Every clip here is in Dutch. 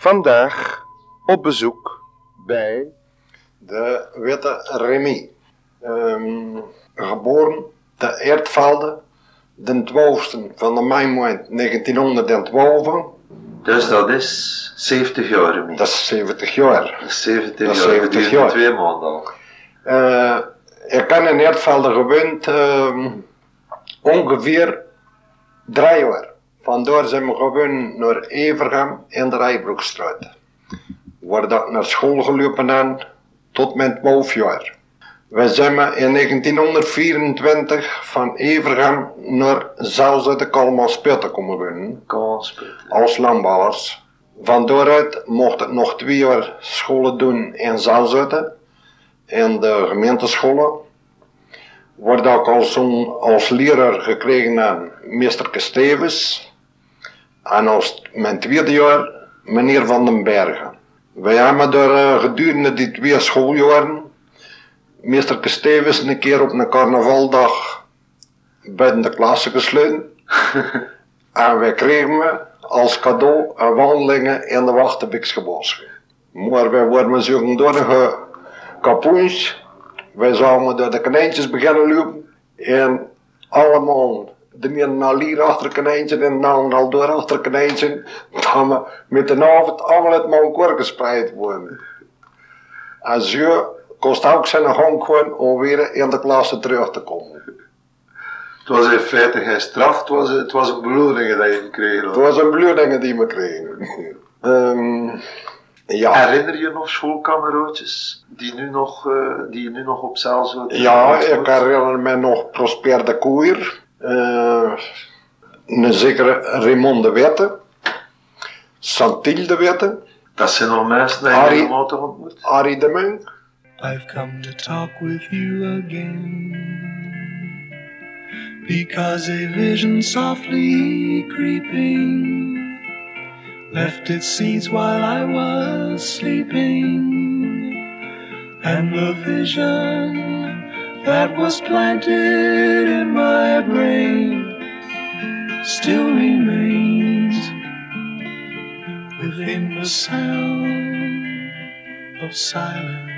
Vandaag op bezoek bij De witte Remy. Ehm, geboren te Eertvelde, de 12e van de mei 1912. Dus dat is 70 jaar mee. Dat is 70 jaar. Dat is 70 Dat is jaar. 70 duurt jaar. twee maanden al. Eh, ik heb in Eertvelde gewoond ehm, ongeveer drie jaar. Vandaar zijn we gewoon naar Evergem in de Rijbroekstraat. Waar dat naar school gelopen ben tot mijn 12 jaar. We zijn in 1924 van Evergem naar Zelze de Kalmansputten komen wonen als landbouwers. Van daaruit mocht ik nog twee jaar scholen doen in Zalzutten, in de gemeentescholen. Waar ik als, als leraar gekregen heb, meester Stevens. En als mijn tweede jaar, meneer Van den Bergen. Wij hebben er eh, gedurende die twee schooljaren, meester Stevens een keer op een carnavaldag buiten de klasse gesloten. En wij kregen we als cadeau een wandelingen in de Wachtenbiksgebos. Maar wij worden zo'n dorige kapoens. Wij zouden door de konijntjes beginnen lopen. En allemaal de al hier achter een konijntje en de andere al door achter een konijntje. Met de avond allemaal het Mount gespreid worden. En zo kost ook zijn gang gewoon om weer in de klasse terug te komen. Het was in feite geen straf, het was, het was een beloning dat je gekregen Het was een bloedingen die we kregen. Ehm, ja. Herinner je nog schoolkameraadjes die nu nog, eh, die je nu nog op zaal zouden Ja, ik herinner me nog Prosper de Koeier, een zekere Raymond de Witte, Santil de Witte, Dat zijn al mensen die je Harry- helemaal toch ontmoet. Arie de Munk, I've come to talk with you again. Because a vision softly creeping left its seeds while I was sleeping. And the vision that was planted in my brain still remains within the sound of silence.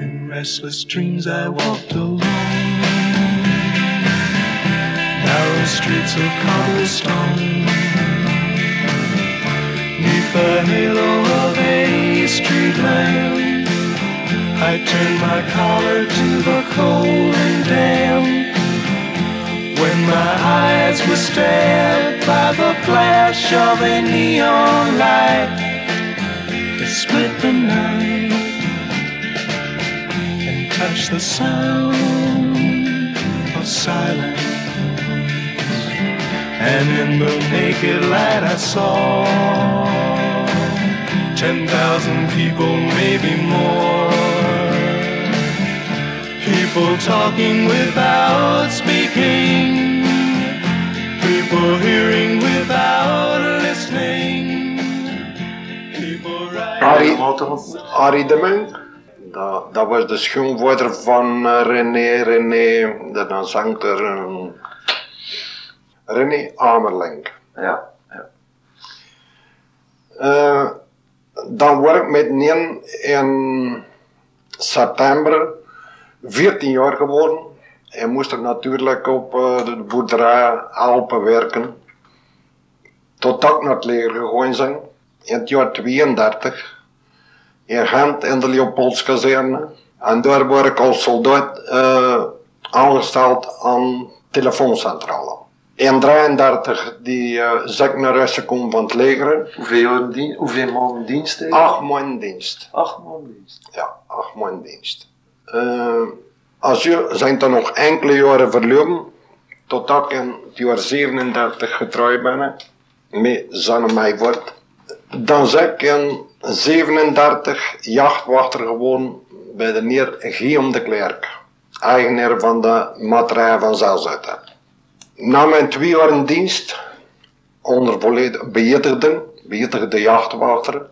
In restless dreams I walked alone. Narrow streets of cobblestone. Neath the halo of a street lamp. I turned my collar to the cold and damp. When my eyes were stabbed by the flash of a neon light that split the night and touch the sound of silence. And in the naked light I saw ten thousand people, maybe more. People talking without speaking. People hearing without listening. People writing. Harry. Arie de Munk. Dat, dat was de schoonvader van eh, René, René, dat dan zangt er eh, René Amerling. Ja, ja. Eh, dan word ik met Nien in september 14 jaar geworden. En moest ik natuurlijk op eh, de boerderij Alpen werken. Totdat ik naar het leger gegaan zijn. In het jaar 32. In Gent in de Leopoldskazerne. En daar word ik als soldaat eh, aangesteld aan telefooncentrale. In 33 die uh, zek naar huis gekomen van het leger. Hoeveel, hoeveel maanden dienst? Acht maanden dienst. Acht maanden dienst. Ja, acht maanden dienst. Eh, als je zijn er nog enkele jaren verloren, totdat ik in het jaar 37 getrouwd ben, met Zanne Meijvoort. Dan ben ik in 37 jachtwachter geworden bij de heer Guillaume de Klerk, eigenaar van de materijen van Zelzuiten. Na mijn twee jaar dienst, onder volledig beëdigden, beëdigde jachtwachter,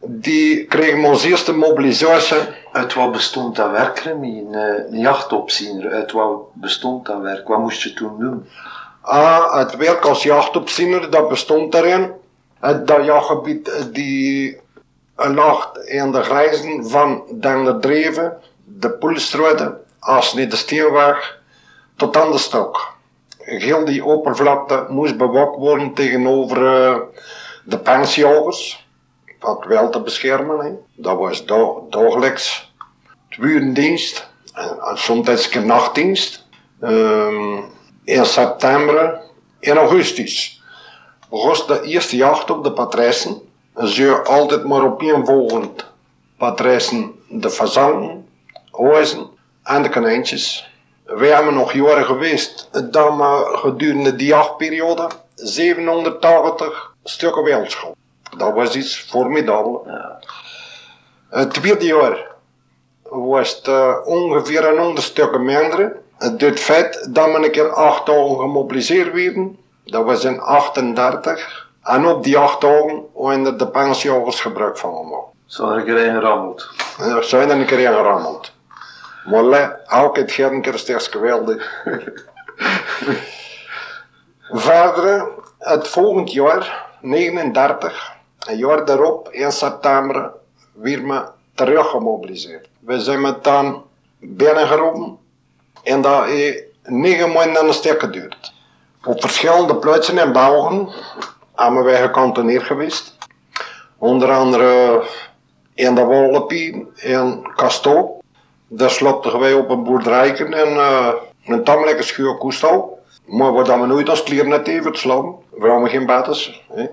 die kregen ons eerste mobilisatie Uit wat bestond dat werk, Remy? Een, eh, een jachtopziener. Uit wat bestond dat werk? Wat moest je toen doen? Ah, het werk als jachtopziener, dat bestond daarin Het, dat jachtgebied eh, die eh, lag in de grenzen van Denderdreven, de niet de Steenweg, tot aan de stok. Heel die oppervlakte moest bewaakt worden tegenover eh, de pensjagers, wat wel te beschermen. Dat was da dagelijks dienst en, en soms een nachtdienst. Ehm, in september, in augustus, begon de eerste jacht op de patrijsen. En ze altijd maar opeenvolgend patrijsen de fazanten, oizen en de konijntjes. Wij hebben nog jaren geweest, dat we gedurende die jachtperiode 780 stukken wildschool. Dat was iets formidabel. Het tweede jaar was het eh, ongeveer een honderd stukken minder. Het feit dat we een keer acht dagen gemobiliseerd werden. Dat was in 38. En op die acht dagen hebben de pensjagers gebruik van gemaakt. Zo er een keer ingerammeld. Er zijn er een keer ingerammeld. Maar le, elke keer is het geweldig. Verder, het volgend jaar, 39, een jaar daarop, in september, weer me terug gemobiliseerd. We zijn met dan binnengeroepen en dat heeft negen maanden aan de stek geduurd. Op verschillende plaatsen in België hebben wij gekantoneerd geweest. Onder andere in de Wallepie in Castel. Daar slopten wij op een boerderijken en uh, een tamelijke schuur koestal. Maar wat we nooit als klier net even slaan. We hadden geen bates. Hè.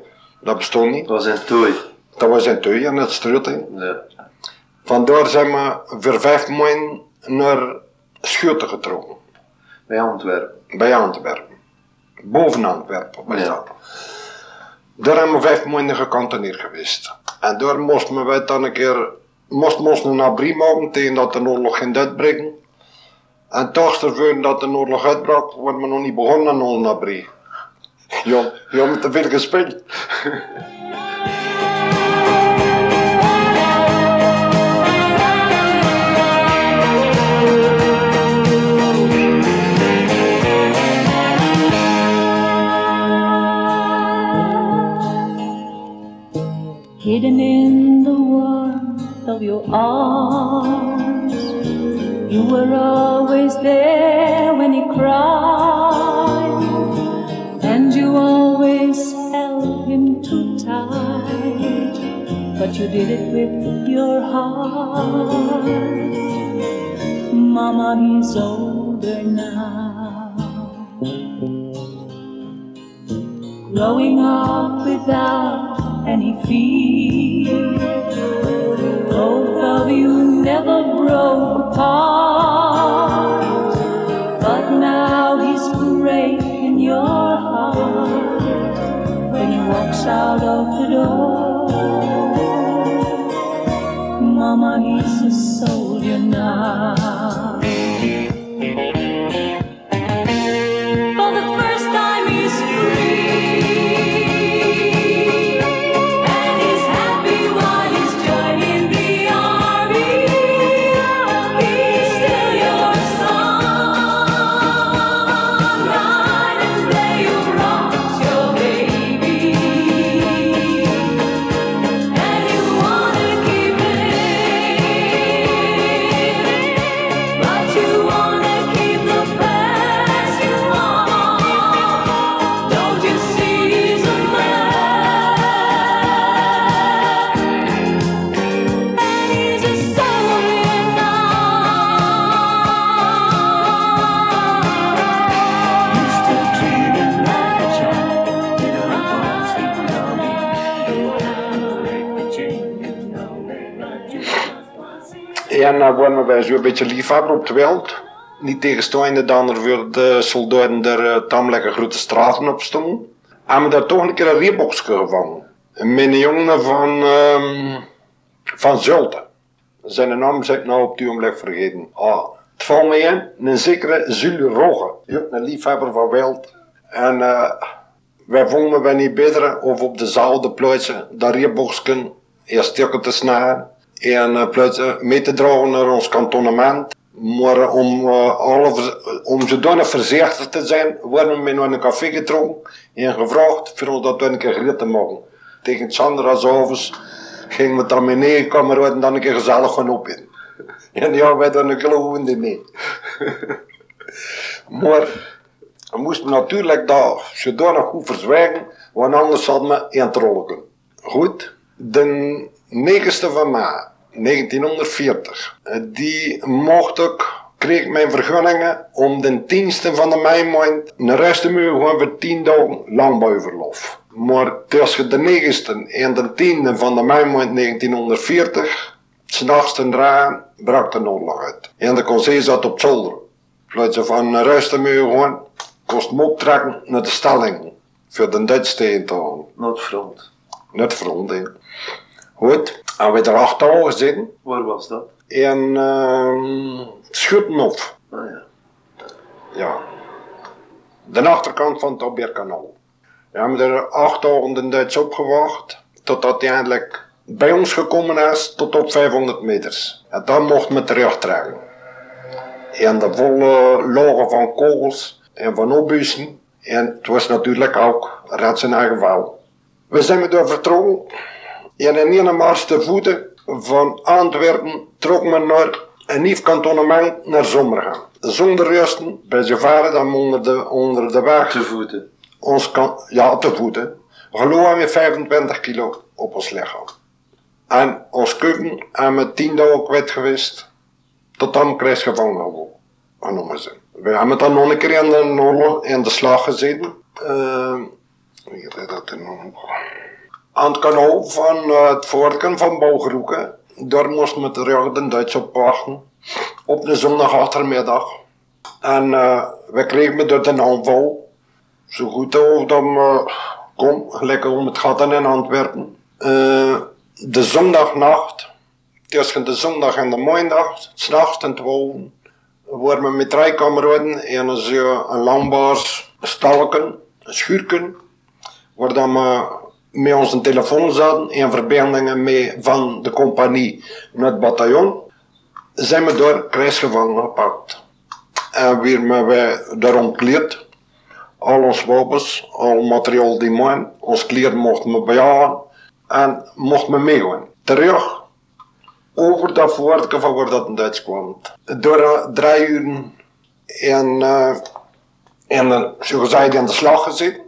Dat bestond niet. Dat was een tooi. Dat was in Teuy in het struut. hè. Ja. Vandaar zijn we voor vijf maanden naar Schuurte getrokken. Bij Antwerpen. Bij Antwerpen. Boven Antwerpen was Ja. dat. Daar hebben we vijf maanden gekantoneerd geweest. En daar moesten we dan een keer, moesten ons een abri maken tegen dat de oorlog ging uitbreken. En toch ervoor dat de oorlog uitbrak, wordt we nog niet begonnen aan onze abri. Ja, je hebt te veel gespeeld. hidden in the warmth of your arms. You were always there when he cried, But you did it with your heart. Mama, he's older now. Growing up without any fear. Both of you never broke apart. But now he's breaking your heart when he walks out of the door. He's a soldier now. Dan worden wij zo'n beetje liefhebber op het veld. Niet tegenstaande dan er voor de soldaten er uh, tamelijke grote straten op stonden. En we daar toch een keer een reebokske gevangen. Mijn jongen van, ehm van Zulte. Zijn naam zeg ik nou op het ogenblik vergeten. Ah, het valt in, een zekere Zul Rogge. Een liefhebber van wild. En eh, wij vonden we niet beter of op dezelfde plaatsen dat reeboksken eerst stukken te snijden en uh, plaatsen mee te dragen naar ons kantonnement. Maar eh, om, eh, vers- om zodanig voorzichtig te zijn, worden we naar een café getrokken en gevraagd voor ons dat we een keer gereed te maken. tegen Sandra s'avonds gingen we dan met negen kameraden dan een keer gezellig gaan opeten. En ja, wij dan een geloofde mee. maar we moesten natuurlijk dat zodanig goed verzwijgen, want anders hadden we een. Goed, de 9e van maart 1940, eh, die mocht ik, kreeg mijn vergunningen om de 10e van de mei maand naar rest te mogen voor 10 dagen landbouwverlof. Maar tussen de 9e en de 10e van de mei maand 1940, s'nachts ten draaien, brak de oorlog uit. En de conseil zat op zolder. Fluit ze van naar rust te mogen gaan, kost me optrekken naar de stelling. Voor de Duits tegen te gaan. Noordfront. Net front, hè. Goed, en we er acht dagen zitten. Waar was dat? En ehm Schuttenhof. Ah ja. Ja. De achterkant van het Albertkanaal. We hebben er acht dagen de Duits opgewacht. Totdat hij eindelijk bij ons gekomen is tot op 500 meters. En dan mochten we terugtrekken. En de volle lagen van kogels en van opbussen. En het was natuurlijk ook red zijn eigen geval. We zijn door vertrokken. En in een mars te voeten van Antwerpen trok men naar een nieuw kantonnement naar Zommergaan. Zonder rusten, bij zijn vader dan onder de, onder de weg. Te voeten. Ons kan, ja, te voeten. Geloven we 25 kilo op ons lichaam. En ons keuken hebben we 10 dagen kwijt geweest. Tot dan krijgsgevangen genomen zijn. We hebben dan nog een keer in de, in de slag gezeten. Eh, wie had dat er nog? Aan het kanaal van eh, het voorken van Bouwgroeken. Daar moesten we terug de Duits op wachten. Op de zondag achtermiddag. En eh, we kregen door de aanval. Zo goed over dat we kom, gelijk om het gat in Antwerpen. De zondagnacht, tussen de zondag en de maandag, s'nachts en twaalf, waren we met drie kameraden en zo een langbaars stalken, schuurken, waar dan met onze telefoon zaten en verbindingen mee van de compagnie naar het bataljon, zijn we door krijgsgevangen gepakt. En hebben wij daar ontkleed. Al ons wapens, al materiaal die man, ons kleren mochten we bejagen en mochten we meegaan. Terug over dat voortje van waar dat in Duits kwam. Door eh, drie uur en, eh en eh, zo in de slag gezeten.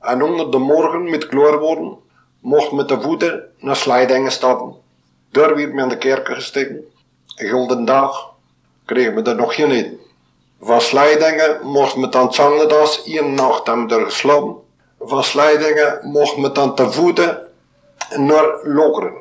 En onder de morgen met klaar worden, mocht met de voeten naar Slijdingen stappen. Daar werd me in de kerken gesteken. Een gulden dag kregen we er nog geen in. Van Slijdingen mocht me dan Zangedas één nacht hebben er geslapen. Van Slijdingen mocht me dan te voeten naar Lokeren.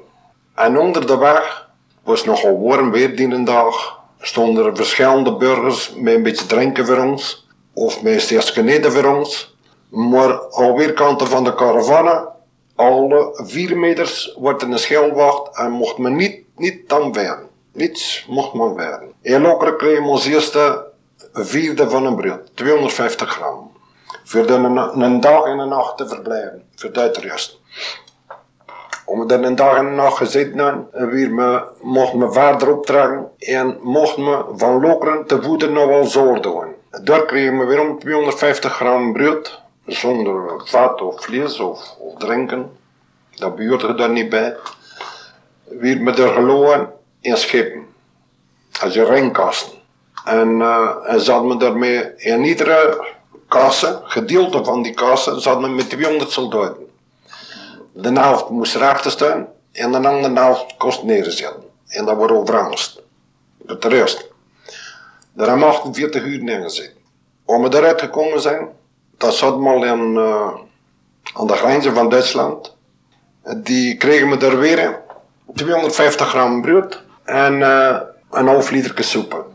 En onder de weg was nogal warm weer die dag. Stonden er verschillende burgers met een beetje drinken voor ons. Of met geneden voor ons. Maar alweer kanten van de caravane, alle vier meters wordt een schildwacht en mocht men niet, niet dan werden. Niets mocht men werden. In Lokeren we ons eerste vierde van een brood, 250 gram. Voor de een, dag en een nacht te verblijven, voor de uitrust. Om er een dag en een nacht gezeten hebben, en weer me, mochten we verder optrekken en mochten we van Lokeren te voeten naar Walzoor doen. Daar kregen we weer om 250 gram brood, zonder vat of vlees of, drinken. Dat behoorde er niet bij. Weer met de geloven in schepen. Als je ringkasten. En, eh, en zat me daarmee in iedere kasse, gedeelte van die kasse, zat me met 200 soldaten. De helft moest erachter staan en de andere helft kost neerzetten. En dat wordt overangst. Dat de rest. Daar hebben we 48 uur neergezet. Om we eruit gekomen zijn, dat zat me al in, eh, aan de grenzen van Duitsland. Die kregen we er weer 250 gram brood en eh, een half liter soep.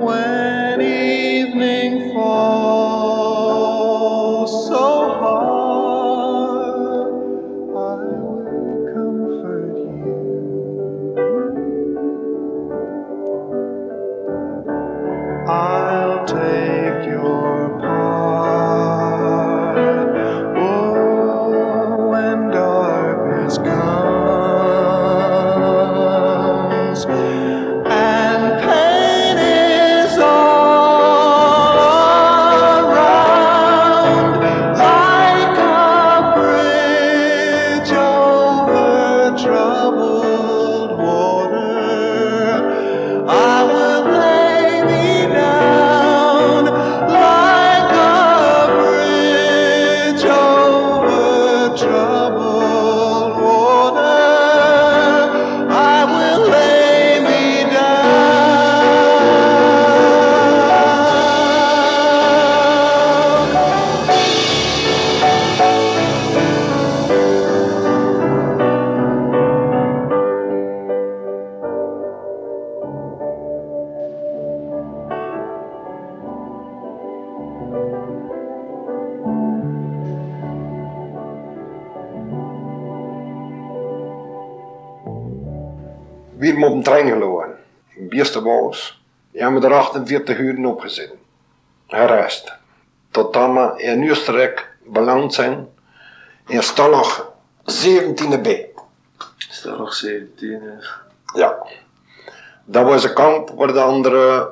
When er 48 uur op gezeten. Herrest. Tot dan we in Oostenrijk beland zijn. In Stallig 17e B. Stel nog 17. hè. Ja. Dat was een kamp waar de andere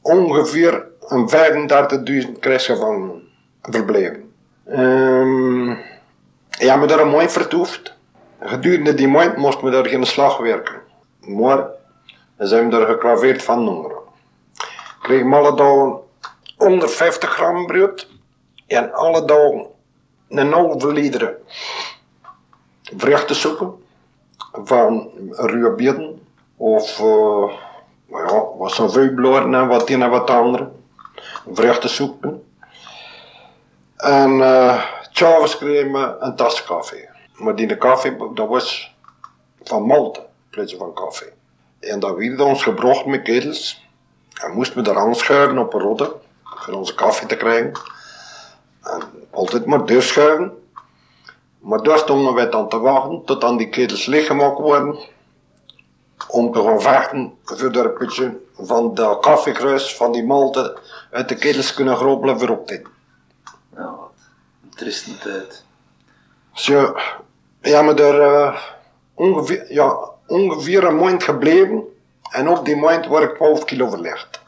ongeveer een 35.000 krijgsgevangenen verbleven. Ehm ja, we daar een maand vertoefd. Gedurende die maand moesten we daar geen slag werken. Maar we zijn daar geklaveerd van honger. Kregen alle dagen 150 gram brood en alle dagen een halve liter vruchtensoepen van ruwe bieten of uh, ja, wat zo'n vuilbloren en wat een en wat andere. Vruchtensoepen. En uh, s'avonds kregen we een tas koffie. Maar die koffie, dat was van Malte, in plaats van koffie. En dat werd ons gebracht met ketels. En moesten we daar aanschuiven op een rotte, voor onze koffie te krijgen. En altijd maar doorschuiven. Maar daar stonden wij dan te wachten tot aan die ketels leeggemaakt worden. Om te gaan vechten voor de putje van de koffiekruis van die malte uit de ketels kunnen gropelen voor op dit. Ja, wat een trieste tijd. Zo, ja, maar daar eh, ongeveer, ja, ongeveer een maand gebleven. En op die maand word ik 12 kilo verlicht.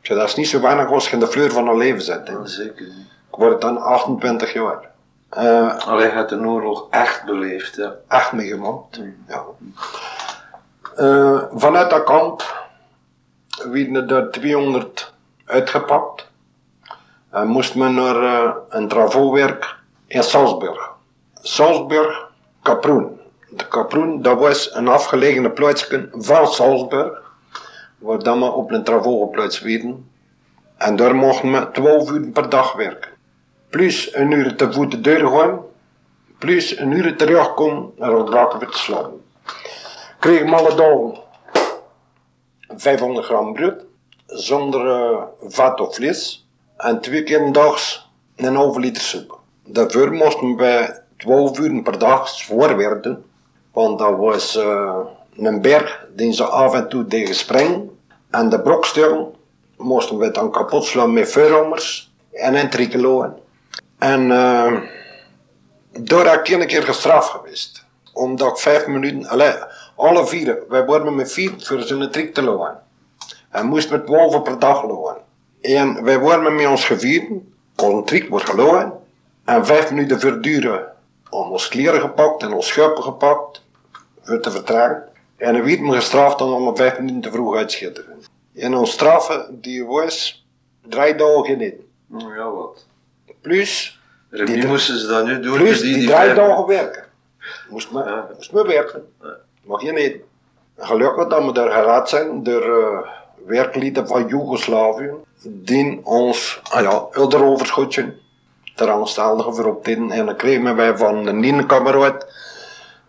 Ja, dat is niet zo weinig als je in de fleur van een leven zit. hè. Zeker. Ik word dan 28 jaar. Eh, Allee, je hebt de oorlog echt beleefd, ja. echt meegemaakt. Ja. Eh, vanuit dat kamp werden er 200 uitgepakt. En moest men naar eh, een travowerk in Salzburg. Salzburg, Kaproen. De Kaproen, dat was een afgelegene plaatsje van Salzburg, waar dan we op een travo geplaatst. En daar mochten we 12 uur per dag werken. Plus een uur te voet de deur gaan, plus een uur terugkomen en dan raken we te slapen. Kreeg ik alle dagen 500 gram brood, zonder eh, vat of vlees, en twee keer dags een halve liter soep. Daarvoor moesten wij 12 uur per dag zwaar want dat was eh, een berg die ze af en toe tegen springen. En de brokstukken moesten we dan kapot slaan met vuurhammers en een trikkeloen. En eh, daar heb een keer gestraft geweest. Omdat ik vijf minuten, allee, alle vier, wij worden met vier voor zo'n trik te lopen. En moest met twaalf per dag lopen. En wij waren met ons gevieren, kontriek wordt gelogen. En vijf minuten verduren om ons kleren gepakt en ons schuipen gepakt voor te vertragen. En dan werd me gestraft om om vijf minuten te vroeg uit te schitteren. En ons straffen die was drie dagen niet. Oh, ja, wat. Plus, Die- moesten ze dat nu doen. plus die, die, die drie dagen werken. Moest me, Ja. moest me werken. Mag je niet. Gelukkig dat we daar geraad zijn door eh, werklieden van Joegoslavië. Die ons, ah ja, het overschotje ter aanstaldige voor op. En dan kregen wij van de kameraad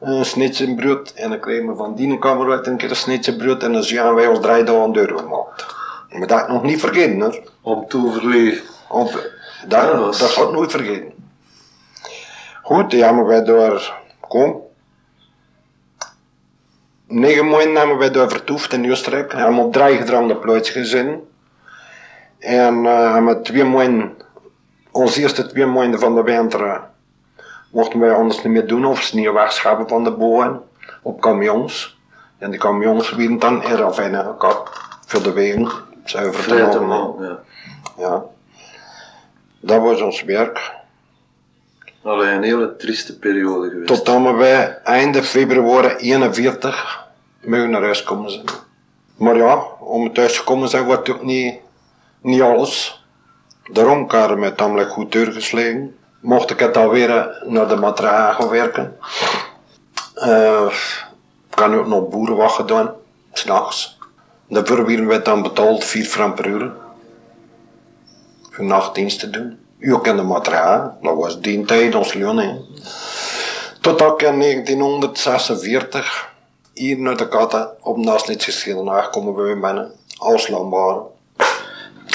een snitje brood. En dan kregen we van die kameraad een keer een snitje brood. En dan zijn wij ons drie dagen deur gemaakt. Maar dat nog niet vergeten hoor. Om te overleven. Dat, Ja, dat ik nooit vergeten. Goed, ja, maar wij door, kom. Negen maanden hebben wij daar vertoefd in Oostenrijk. We hebben op drie gedroomde plaats gezin. En eh met twee maanden, onze eerste twee maanden van de winter, eh, mochten wij anders niet meer doen of sneeuw wegschappen van de bomen op camions. En die camions werden dan in ravijnen gekapt voor de wegen. Zuiver te maken. ja. Ja. Dat was ons werk. Allee, een hele trieste periode geweest. Tot dan wij einde februari 41 mogen naar huis komen zijn. Maar ja, om thuis te komen zijn wordt ook niet, niet alles. Daarom kan we tamelijk goed doorgeslagen. Mocht ik het alweer naar de Matra gaan werken. Eh kan ook nog boerenwacht gedaan, s'nachts. Daarvoor werden we dan betaald 4 frank per uur. Voor nachtdienst te doen. Ook in de Matra, dat was die tijd ons hè. Totdat ik in 1946 hier naar de katten op Nasnitz geschiedenis komen we binnen als landbouwer.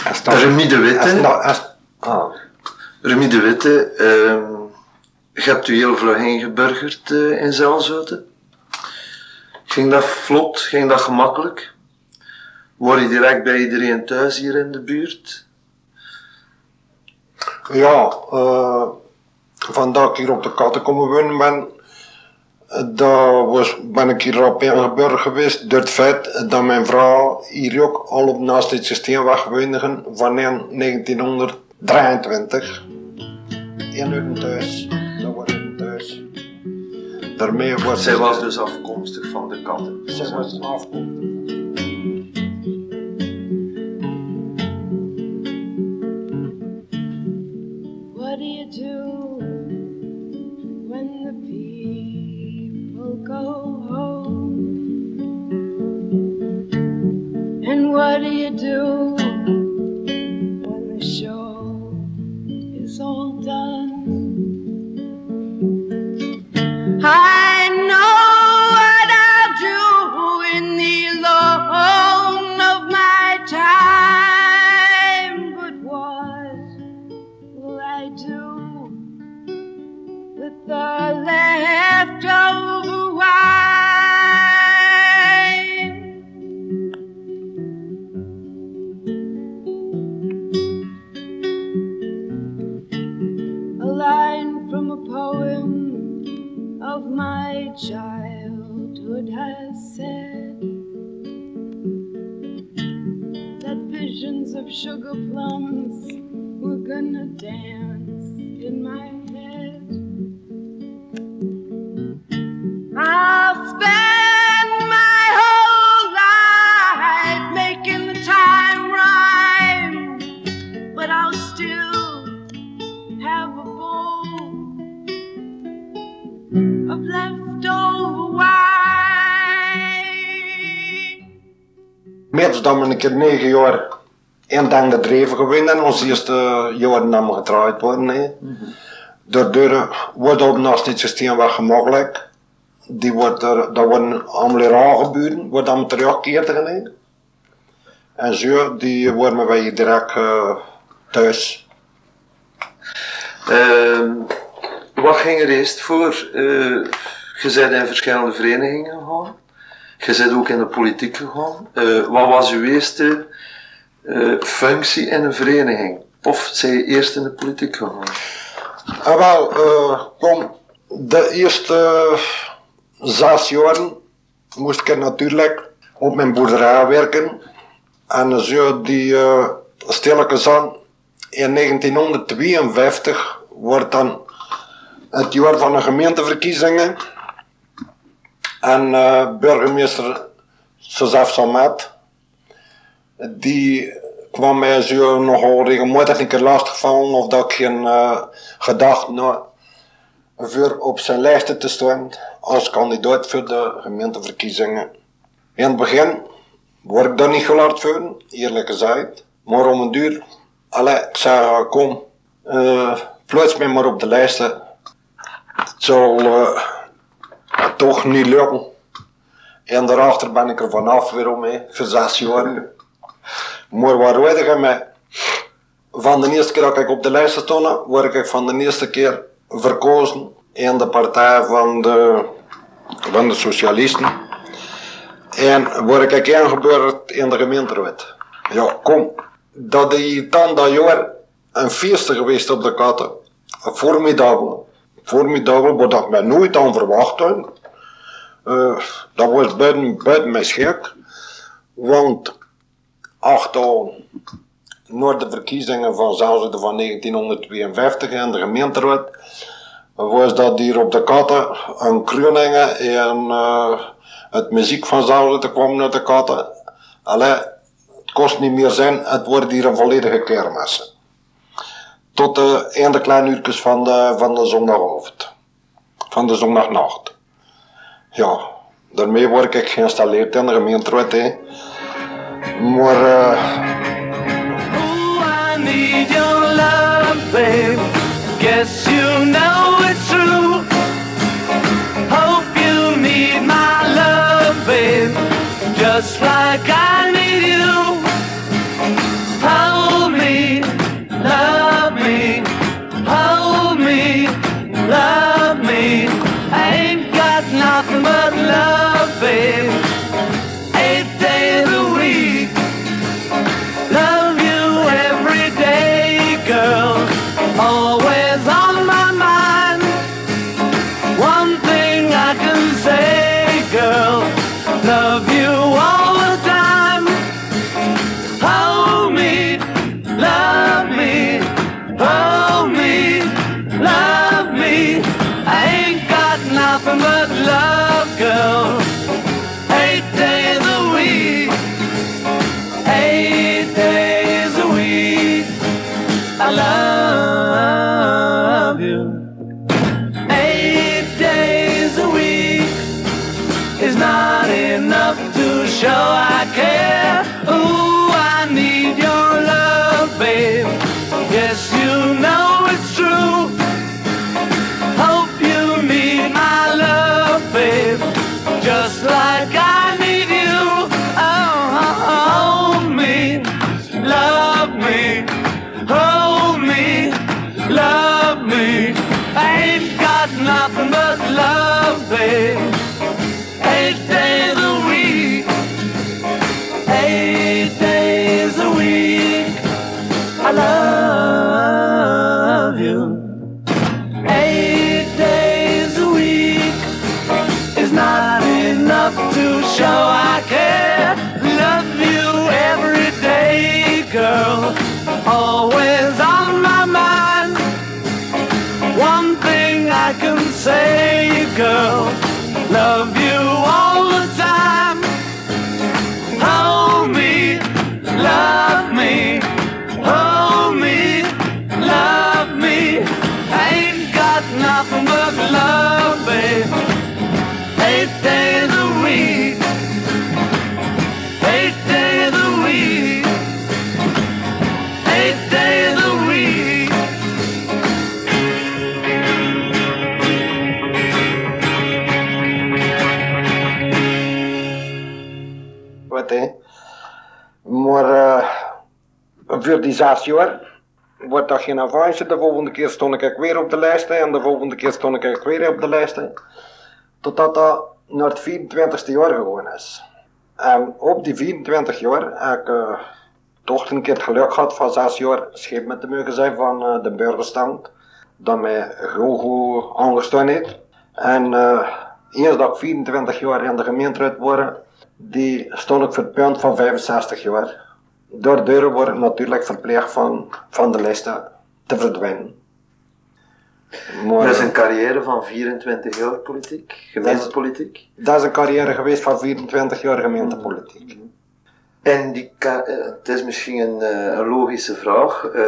En sta- Remy de Witte. en sta- en sta- ah, Remy de Witte, uh, je hebt u heel vlug ingeburgerd uh, in Zelzweten. Ging dat vlot? Ging dat gemakkelijk? Word je direct bij iedereen thuis hier in de buurt? Ja, eh, uh, vandaag hier op de katten komen wonen ben, daar was, ben ik hier rap ingeburgerd geweest door het feit dat mijn vrouw hier ook al op naast het systeem woonde van 1900. 23. In hun thuis, dan wordt hun thuis. Daarmee wordt Zij was dus afkomstig van de katten. Zij was afkomstig. What do you do when the people go home? And what do you do? Dan de dreven gewinnen en ons eerste jaar namen getrouwd worden. Hè. Daardoor wordt dit systeem wat gemakkelijk. Die wordt dat worden allemaal raar gebeuren, wordt dan teruggekeerd gedaan. En zo, die worden wij direct eh, thuis. Ehm, wat ging er eerst voor? Eh, je bent in verschillende verenigingen gegaan. Je bent ook in de politiek gegaan. Eh, wat was uw eerste eh, functie in een vereniging? Of zijn je eerst in de politiek gegaan? En wel, eh, kom, de eerste zes jaren moest ik natuurlijk op mijn boerderij werken. En zo die, eh, stilletjes aan, in 1952 wordt dan het jaar van de gemeenteverkiezingen. En eh, burgemeester Joseph Samet, die kwam mij zo nogal regelmatig een keer lastigvallen of dat ik geen eh, gedacht nou, voor op zijn lijst te staan als kandidaat voor de gemeenteverkiezingen. In het begin word ik daar niet geluid voor, eerlijk gezegd. Maar om een duur, allee, ik zei, eh, kom, eh plaats mij maar op de lijsten. Het zal toch niet lukken. En daarachter ben ik er vanaf weer om, hè, voor zes jaar. Maar waar weet je mij? Van de eerste keer dat ik op de lijst stond, word ik van de eerste keer verkozen in de partij van de, van de socialisten. En word ik ingebeurd in de gemeenteraad. Ja, kom. Dat is dan dat jaar een feest geweest op de katten. Formidabel. Formidabel, wat ik mij nooit aan verwacht had. Eh, dat was buiten, buiten mijn schrik. Want acht dagen na de verkiezingen van Zelzate van 1952 en de gemeenteraad was dat hier op de katten een Kruiningen en eh, het muziek van Zelzate kwam uit de katten. Allee, het kost niet meer zijn, het wordt hier een volledige kermis. Tot de einde kleine uurtjes van de, van de zondagavond. Van de zondagnacht. Ja, daarmee word ik geïnstalleerd in de gemeenteraad. Maar eh, Ooh, I need your love, babe. Guess die zes jaar wordt dat geen avance. De volgende keer stond ik weer op de lijst en de volgende keer stond ik weer op de lijst. Totdat dat naar het 24ste jaar gegaan is. En op die 24 jaar heb ik eh, toch een keer het geluk gehad van zes jaar scheep met te mogen zijn van eh, de burgerstand. Dat mij heel goed aangestaan heeft. En eh eerst dat ik 24 jaar in de gemeenteraad word, die stond ik voor het punt van 65 jaar. Daardoor word ik natuurlijk verplicht van, van de lijsten te verdwijnen. Maar, Dat is een carrière van 24 jaar politiek, gemeentepolitiek. dat is een carrière geweest van 24 jaar gemeentepolitiek. En die eh, het is misschien een, eh, een logische vraag. Eh,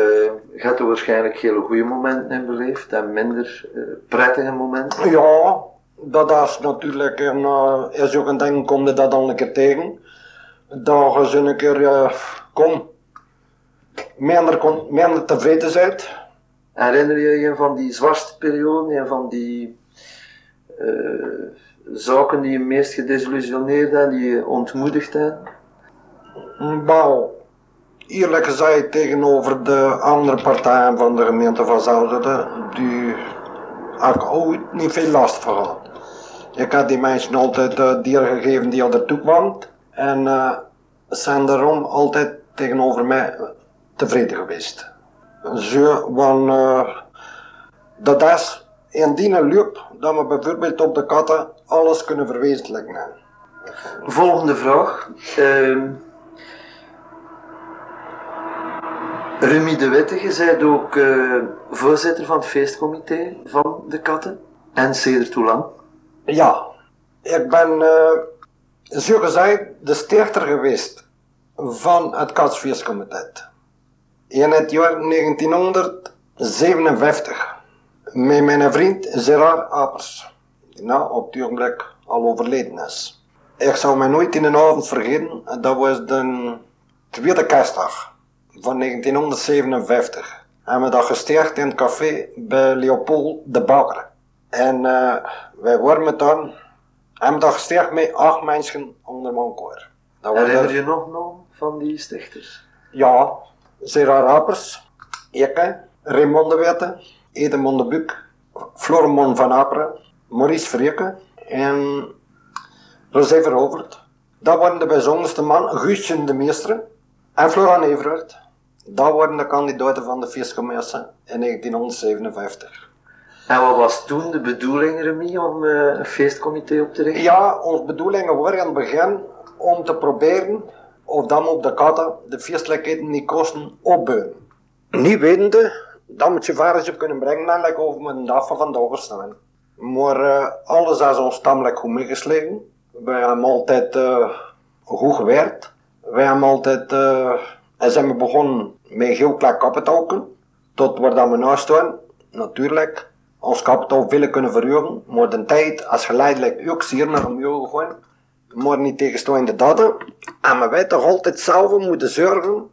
hebt er waarschijnlijk hele goede momenten in beleefd en minder prettige momenten. Ja, dat is natuurlijk een, eh, is ook een ding, kom je dat dan een keer tegen. Dat je zo een keer, kom, minder, kon- minder tevreden bent. Herinner je je van die zwartste periode, een van die eh, zaken die je meest gedesillusioneerd en die je ontmoedigd hebben? Wel, eerlijk gezegd tegenover de andere partijen van de gemeente van Zouteren, die heb ik ooit niet veel last van gehad. Ik had die mensen altijd uh, dieren gegeven die al ertoe kwamen en eh, zijn daarom altijd tegenover mij tevreden geweest. Zo, want eh, dat is in die loop dat we bijvoorbeeld op de katten alles kunnen verwezenlijken. Volgende vraag. Ehm Remy de je bent ook eh, voorzitter van het feestcomité van de katten. En sedert hoe lang? Ja, ik ben eh zo gezegd de stichter geweest van het Katsfeestcomité. In het jaar 1957 met mijn vriend Gerard Apers, die nou op het ogenblik al overleden is. Ik zal mij nooit in de avond vergeten, dat was de tweede kerstdag van 1957. En we dat gesticht in het café bij Leopold de Bakker. En eh, wij waren dan, hebben we dat gesticht met acht mensen onder mijn koor. Dat was je nog naam van die stichters? ja, Gerard Rapers, ik, Raymond de Witte, Edemond de Buuk, Floremon van Aperen, Maurice Vreke en Rosé Veroverd. Dat waren de bijzonderste mannen, Guustje de Meester en Florian Everard. Dat waren de kandidaten van de feestcommissie in 1957. En wat was toen de bedoeling, Remy, om eh, een feestcomité op te richten? Ja, onze bedoelingen waren in het begin om te proberen of dan op de katten de feestelijkheden niet kosten opbeuren. Niet wetende dat we het zo kunnen brengen en like over met een dag van vandaag staan. Maar eh, alles is ons tamelijk goed meegeslagen. Wij hebben altijd eh, goed gewerkt. Wij hebben altijd, eh, en zijn we begonnen met heel klein kapitaal. Tot waar dat we nu staan, natuurlijk, ons kapitaal willen kunnen verhogen. Maar de tijd is geleidelijk ook zeer naar omhoog gegaan. Maar niet tegenstaande dat. En we toch altijd zelf moeten zorgen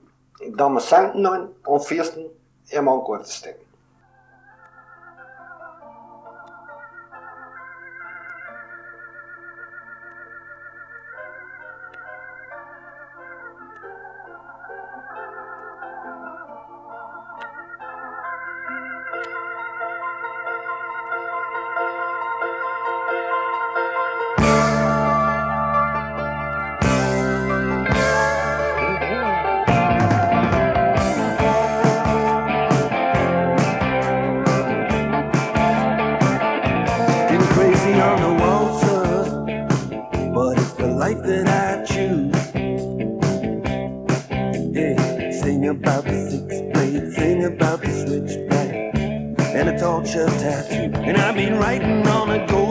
dat we centen hebben om feesten in mijn te steken. And a torture tattoo. And I've been riding on a ghost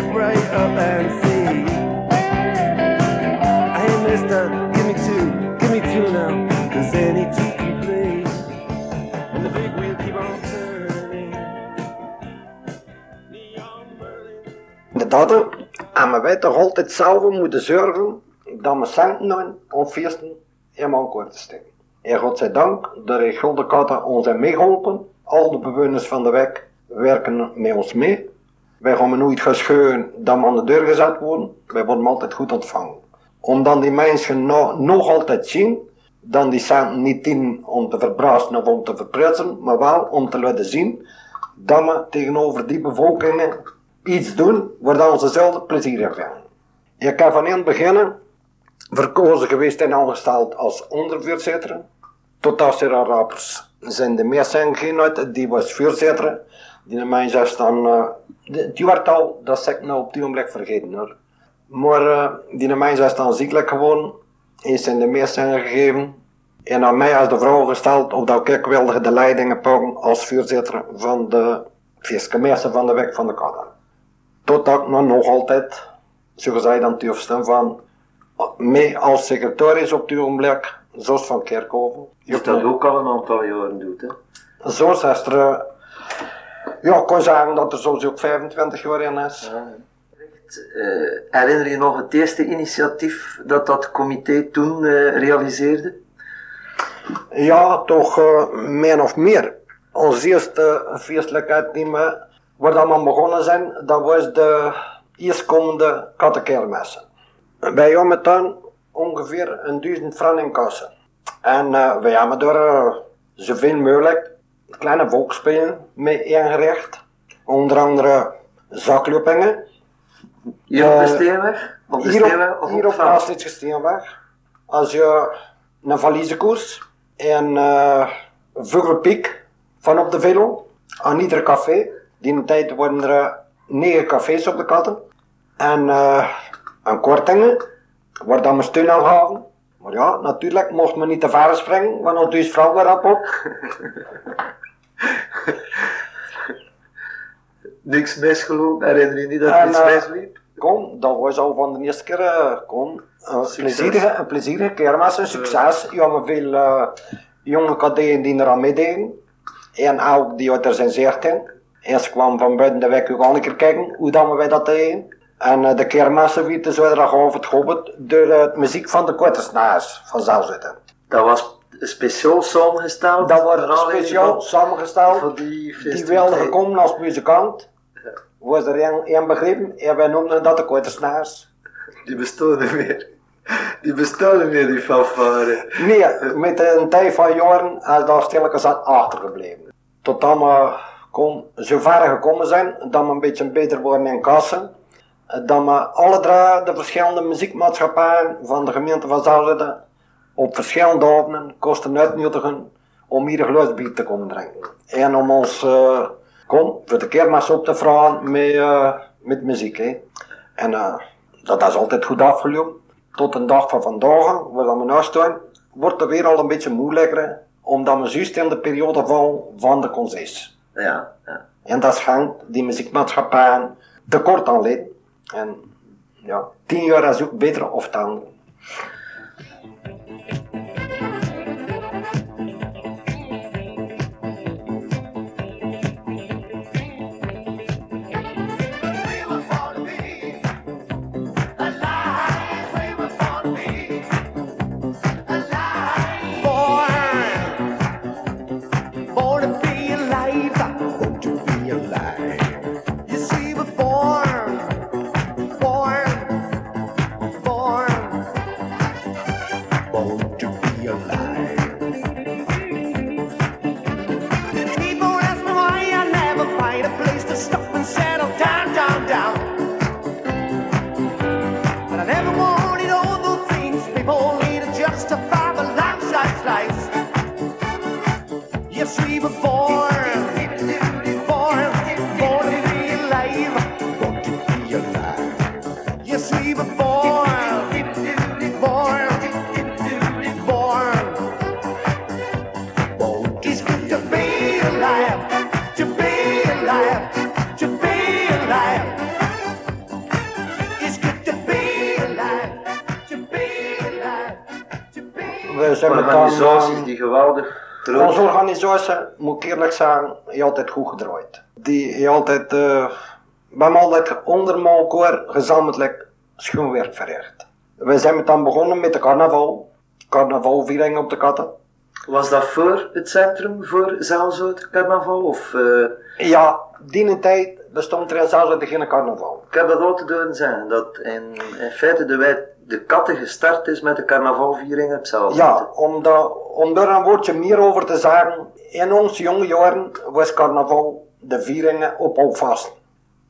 step right up and see. Hey, mister, give me two, give me two now, cause any two can play. And the big wheel keep on turning. De daden hebben wij toch altijd zelf moeten zorgen dat we centen om feesten in akkoord te steken. En godzijdank, de Regeldenkatten ons hebben meegeholpen. Al de bewoners van de wijk werken met ons mee. Wij gaan nooit gescheuren dat we aan de deur gezet worden. Wij worden altijd goed ontvangen. Omdat die mensen no- nog altijd zien, dan die centen niet in om te verbraasten of om te verprutsen, maar wel om te laten zien dat we tegenover die bevolkingen iets doen waar dan ze zelf plezier vinden. Ik heb van in het begin verkozen geweest en aangesteld als ondervoorzitter. Totdat Sarah Rapers zijn de geen uit, die was voorzitter. Die mensen is die, die werd al, dat zeg ik nou op die ogenblik vergeten hoor. Maar eh, die mensen is dan ziekelijk geworden, is in de meesten gegeven. En aan mij als de vraag gesteld of dat ik wilde de leidingen pakken als voorzitter van de feestcommissie van de Wijk van de Kader. Totdat ik nog nog altijd, zoals zij dan durfde, van mee als secretaris op het ogenblik, zoals van Kerkhoven. Die dat ook al een aantal jaren doet, hè. Zo is er, ja, ik kan zeggen dat er soms ook 25 jaar in is. Eh, herinner je nog het eerste initiatief dat dat comité toen eh, realiseerde? Ja, toch eh, min of meer. Onze eerste feestelijkheid die we, waar dat we begonnen zijn, dat was de eerstkomende kattenkermessen. Wij hebben dan ongeveer een duizend frank in kassen. En wij hebben door eh, zoveel mogelijk kleine volksspelen mee ingericht. Onder andere zakloopingen. Hier op de Eh, Steenweg? Op de Hier Steenweg of hier op? Maastrichtse Steenweg. Als je een valiezenkoers en uh, Vogelpiek van op de Velo aan ieder café. Die een tijd waren er eh, negen cafés op de katten. En eh aan kortingen, waar dan we steun aan gaven. Maar ja, natuurlijk mocht men niet te ver springen, want dan dus vrouw weer op op. Niks misgelopen? Herinner je niet dat En, iets eh, misliep? Kom, dat was al van de eerste keer, eh, kom. Een plezierige, een plezierige kermis, een succes. Ja, maar veel eh, jonge kadetten die er aan meededen. En ook die uit er zijn zeerting. En ze kwam van buiten de wijk ook al een keer kijken hoe dan wij dat deden. En eh, de erg over het gehoord door eh, het muziek van de kortersnaars van Zelzitten. Dat was speciaal samengesteld? Dat wordt speciaal samengesteld. Voor die Die festiviteit. wilde gekomen als muzikant. Was er één- begrepen en wij noemden dat de kortersnaars. Die bestaan niet meer. Die bestaan niet meer, die fanfare. Nee, met een tijd van jaren is dat stilletjes aan achtergebleven. Totdat we kon, zo ver gekomen zijn dat we een beetje beter worden in kassen. Dat we alle drie de verschillende muziekmaatschappijen van de gemeente van Zalzitten op verschillende avonden kosten uitnodigen om hier bier te komen drinken. En om ons eh, kon, voor de kermis op te vragen met, eh, met muziek. Hè. En eh, dat is altijd goed afgelopen. Tot de dag van vandaag, waar we nu staan, wordt het weer al een beetje moeilijker. Omdat we juist in de periode vallen van de concessie. Ja, ja. En dat schenkt die muziekmaatschappijen tekort aan leden. En ja, tien jaar is ook beter of dan. Eerlijk zeggen, heeft altijd goed gedraaid. Die heeft altijd, we hebben altijd onder elkaar gezamenlijk schoonwerk verricht. We zijn met dan begonnen met de carnaval. Carnavalviering op de katten. Was dat voor het centrum voor Zelzout carnaval? Of, eh, Ja, die tijd bestond er zelfs geen carnaval. ik heb dat altijd horen zeggen, dat in, in feite de, wij, de katten gestart is met de carnavalviering op Zelzout. Ja, om, om daar een woordje meer over te zeggen. In onze jonge jaren was carnaval de vieringen op alvast.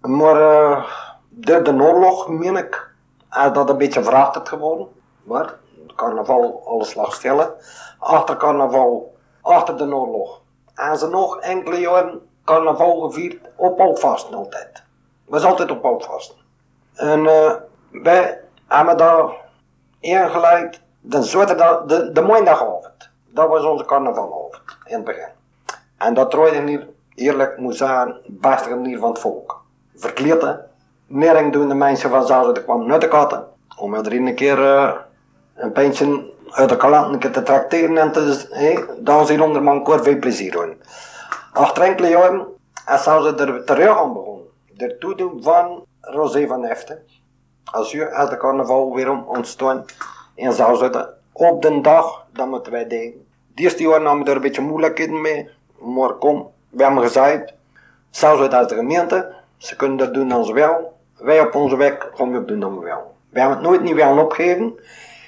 Maar eh, door de oorlog, meen ik, is dat een beetje verachted geworden. Maar carnaval, alles lag stil. Achter carnaval, achter de oorlog. En ze nog enkele jaren carnaval gevierd op alvast altijd. Was altijd op alvast. En eh, wij hebben daar ingeleid de zaterdag, de, de maandagavond. Dat was onze carnavalavond in het begin. En dat draaide hier, eerlijk moet zeggen, beste manier van het volk. Verkleed, hè. Nering doen de mensen van Zazen kwamen uit de katten. Om er een keer eh, een pijntje uit de kalanten te tracteren en te, hey, dan zien onder man kort veel plezier doen. Achter enkele jaren is ze er terug aan begonnen. De toedoen van Rosé van Heften. Als u uit de carnaval weer om ontstaan en zou zitten op de dag dat moeten wij deden. De eerste jaar namen we er een beetje moeilijkheden mee, maar kom, we hebben gezegd, zelfs uit de gemeente, ze kunnen dat doen als wel. Wij op onze weg gaan we ook doen we wel. We hebben het nooit niet willen opgeven.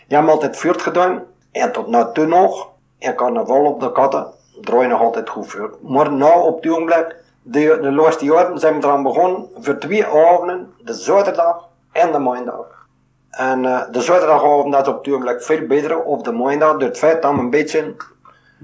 We hebben altijd voort gedaan. En tot nu toe nog, en carnaval op de katten, draai nog altijd goed voort. Maar nu op het ogenblik, de, de laatste jaren zijn we eraan begonnen voor twee avonden, de zaterdag en de maandag. En eh, de zaterdagavond dat is op ogenblik veel beter, of de maandag, door het feit dat we een beetje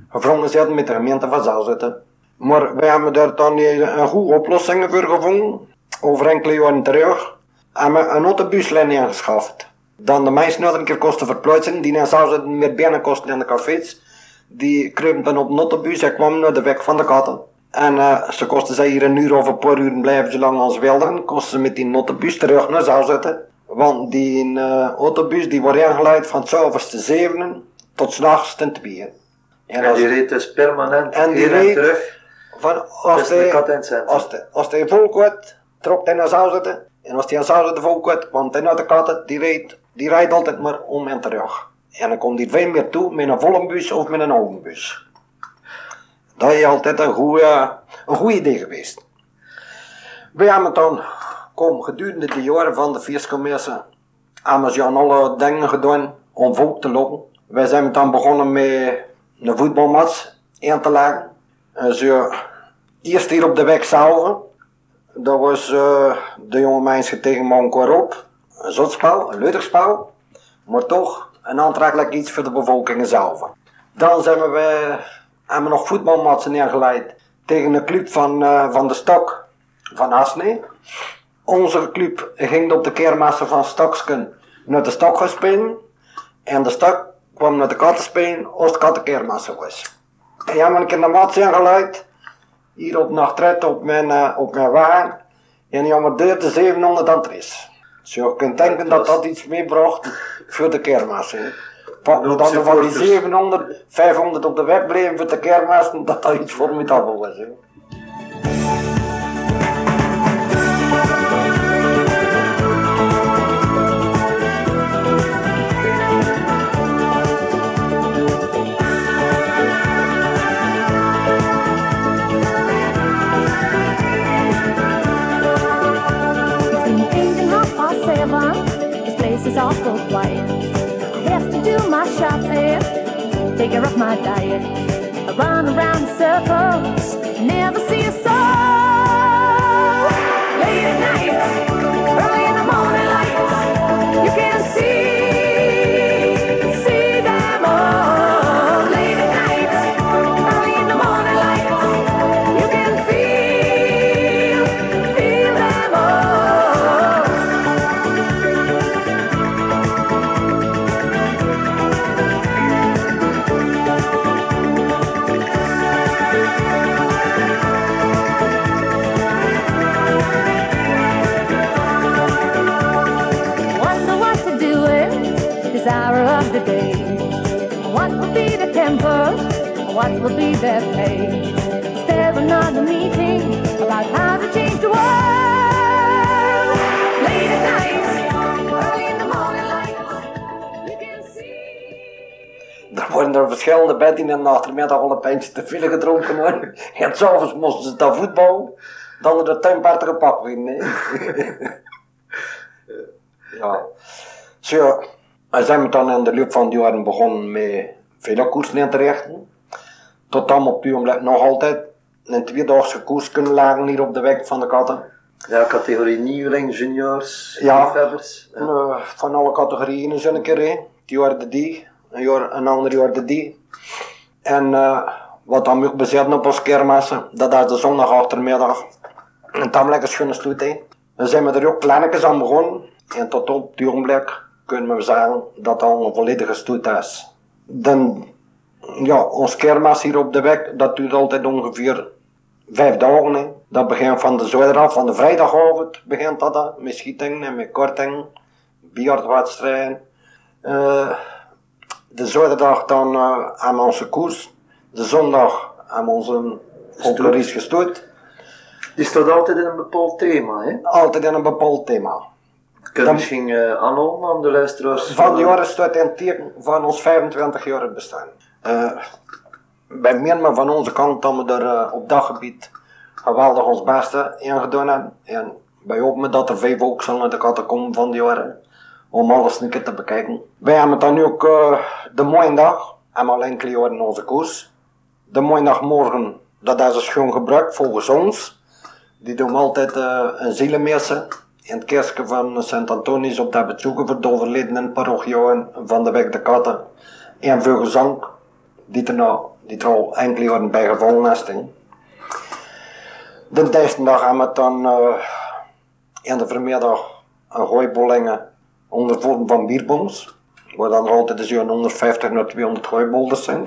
gevrongen zitten met de gemeente van Zelzitten. Maar wij hebben daar dan een goede oplossing voor gevonden, over enkele jaren terug. En we een autobuslijn ingeschaft. Dan de mensen nog een keer kosten verplaatsen, die naar Zelzitten meer binnen kosten in de cafés. Die kruipen op een autobus en kwamen naar de weg van de katten. En eh, ze kosten ze hier een uur of een paar uur blijven zolang als wilden, kosten ze met die autobus terug naar Zelzitten. Want die eh, autobus die wordt ingeleid van 's avonds te zevenen tot s'nachts ten tweeën. En En die reed dus permanent En die reed- terug. van, als, de hij, als, hij, als hij vol kwart, trok hij naar Zelzitten. En als hij aan Zelzitten vol kwart, kwam hij naar de katten. Die reed, die rijdt altijd maar om en terug. En dan komt hij veel meer toe met een volle bus of met een oude bus. Dat is altijd een goede, een idee geweest. We hebben dan, kom, gedurende de jaren van de feestcommissie, hebben ze aan alle dingen gedaan om volk te lokken. Wij zijn dan begonnen met een voetbalmatch in te leggen. En zo, eerst hier op de weg zelf, dat was eh, de jonge mensen tegen elkaar op. Een zotspel, een luchterspel, maar toch een aantrekkelijk iets voor de bevolking zelf. Dan zijn we, hebben we nog voetbalmatchen neergeleid tegen een club van, eh, van de Stok van Asne. Onze club ging op de keermaster van Stoksken naar de Stok gaan spelen. En de Stok kwam naar de katten spelen als de katten was. En ja, maar ik heb een match ingeleid. Hier op Nachtret op mijn, eh, op mijn wagen. En die hebben deur de 700 aan het is. Dus je kunt denken dat dat iets meebracht voor de keermaster. Hoop dat er van die supporters. 700, 500 op de weg bleven voor de keermaster, dat dat iets formidabel was. Hè. Between care of my diet. I run around in circles, never see. Er er verschillende bedden en achtermiddag al een pijntje te veel gedronken worden. En s'avonds moesten ze dan voetballen. Dan er de tuinpaard gepakt winnen. ja. Zo, en zijn we dan in de loop van het jaren begonnen met veel koersen in te richten. Tot dan op het ogenblik nog altijd een tweedaagse koers kunnen lagen hier op de weg van de katten. Ja, categorie nieuweling, juniors, Ja. liefhebbers. Ja. Eh, van alle categorieën eens een keer. hè. Die waren die, een, ander jaar die. En eh, wat dan ook bezitten op ons kermissen, dat is de zondag achtermiddag. Een tamelijk schone sloot. hè. Dan zijn we er ook kleinetjes aan begonnen. En tot op het ogenblik kunnen we zeggen dat dat een volledige stoet is. Dan, ja, ons kermis hier op de weg, dat duurt altijd ongeveer vijf dagen. Dat begint van de zaterdag, van de vrijdagavond begint dat, met schietingen en met kortingen, biljartwedstrijden. Eh, de zaterdag dan eh aan we onze koers, de zondag aan we onze folklorisch gestoot. Die staat altijd in een bepaald thema. Hè? Altijd in een bepaald thema. Kun je Dan- misschien eh aanhouden aan de luisteraars? Van de jaren staat in het teken van ons 25 jaar bestaan. Eh bij meer maar van onze kant dat we er eh, op dat gebied geweldig ons beste in gedaan hebben. En wij hopen dat er vijf ook zullen de katten komen van die jaren. Om alles een keer te bekijken. Wij hebben dan ook eh, de mooie dag. En al enkele jaren onze koers. De mooie dag morgen, dat is een schoon gebruik volgens ons. Die doen altijd eh, een zielenmeester in het kerkje van Sint Antonius op dat bezoeken voor de overledenen parochieën van de weg de Katten. En voor gezang, die er, nou, die er al enkele jaren bij gevonden is. De derde dag hebben we dan eh, in de vermiddag een gooibollingen onder vorm van bierbons. Waar dan altijd zo'n 150 naar 200 gooibolders zijn.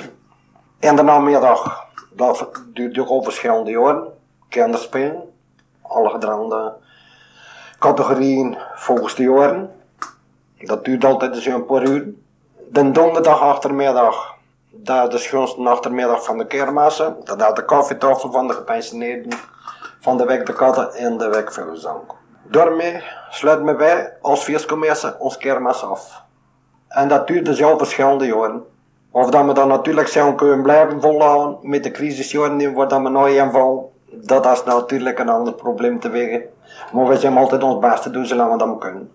En de namiddag, dat duurt ook al verschillende jaren, kinderspelen. Alle gedrangde categorieën volgens de jaren. Dat duurt altijd zo'n paar uur. De donderdag achtermiddag, dat is de schoonste achtermiddag van de kermissen. Dat is de koffietafel van de gepensioneerden van de weg de katten en de gezang. Daarmee sluiten wij als feestcommissie ons kermis af. En dat duurt dus al verschillende jaren. Of dat we dan natuurlijk zijn kunnen blijven volhouden met de crisisjaren die waar dat we nou in dat is natuurlijk een ander probleem te wegen. Maar we zijn altijd ons best te doen zolang we dat kunnen.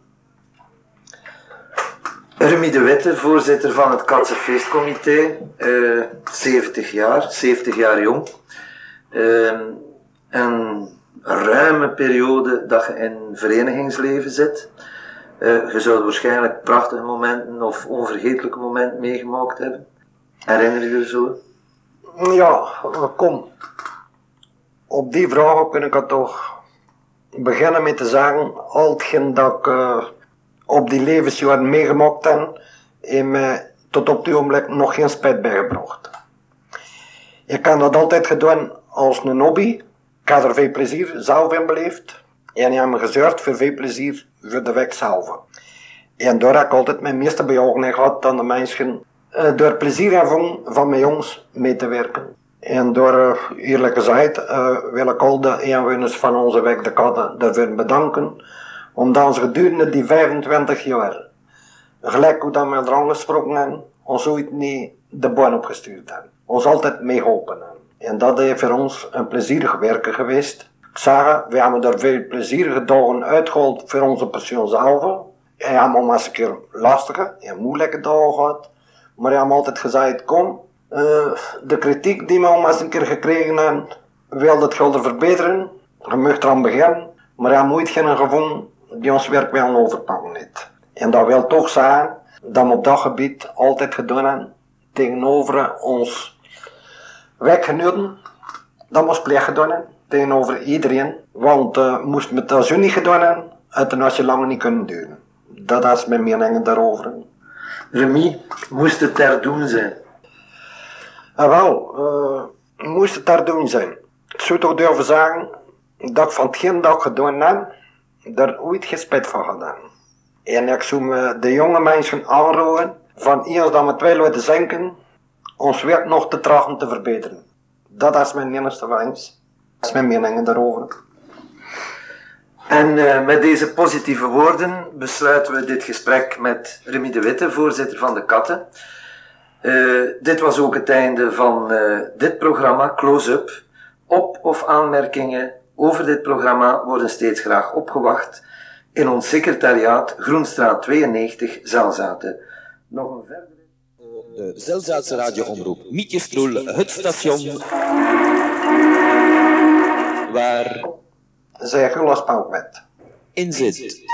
Remy de Witte, voorzitter van het Katse Feestcomité, eh 70 jaar, 70 jaar jong. Ehm, een ruime periode dat je in verenigingsleven zit. Eh, je zou waarschijnlijk prachtige momenten of onvergetelijke momenten meegemaakt hebben. Herinner je je zo? Ja, kom. Op die vraag kun ik het toch beginnen met te zeggen, al hetgeen dat ik eh, op die levensjaren meegemaakt heb, heeft mij tot op dit ogenblik nog geen spijt bijgebracht. Ik heb dat altijd gedaan als een hobby. Ik heb er veel plezier zelf in beleefd. En ik heb me gezorgd voor veel plezier voor de weg zelf. En daar heb ik altijd mijn meeste bejagen gehad aan de mensen eh, door plezier ervan van mijn jongens mee te werken. En door, eh, eerlijk gezegd, eh, wil ik al de inwoners van onze weg de katten daarvoor bedanken. Omdat ze gedurende die 25 jaar, gelijk hoe dat we er aangesproken hebben, ons ooit niet de baan opgestuurd hebben. Ons altijd meegeholpen hebben. En dat is voor ons een plezierig werken geweest. Ik zeg, we hebben er veel plezierige dagen uitgehaald voor onze persoon zelf. En we hebben maar een keer lastige en moeilijke dagen gehad. Maar we hebben altijd gezegd, kom, eh, de kritiek die we al eens een keer gekregen hebben, wil het gulden verbeteren. Je mag eraan beginnen, maar we hebben nooit geen gevonden die ons werk wel overpakken. En dat wil toch zeggen dat we op dat gebied altijd gedaan hebben tegenover ons werkgenoten, dat ons plicht gedaan tegenover iedereen. Want uh, moest we dat zo niet gedaan hebben, het je langer niet kunnen duren. Dat is mijn mening daarover. Remy, moest het ter doen zijn? Ah, wel, eh, moest het daar doen zijn. Ik zou toch durven zeggen dat ik van hetgeen dat ik gedaan heb, daar ooit geen spijt van gedaan. En ik zou me de jonge mensen aanroepen, van eerst dat we twee laten zinken, ons werk nog te trachten te verbeteren. Dat is mijn enigste wens. Dat is mijn mening daarover. En eh, met deze positieve woorden besluiten we dit gesprek met Remy de Witte, voorzitter van de Katten. Eh, dit was ook het einde van eh, dit programma, Close Up. Op- of aanmerkingen over dit programma worden steeds graag opgewacht in ons secretariaat Groenstraat 92, Zelzaten. Nog een verdere... De Zelzaatse radioomroep Mietjestroel, het station waar Zij Gula Spoutmet. in zit.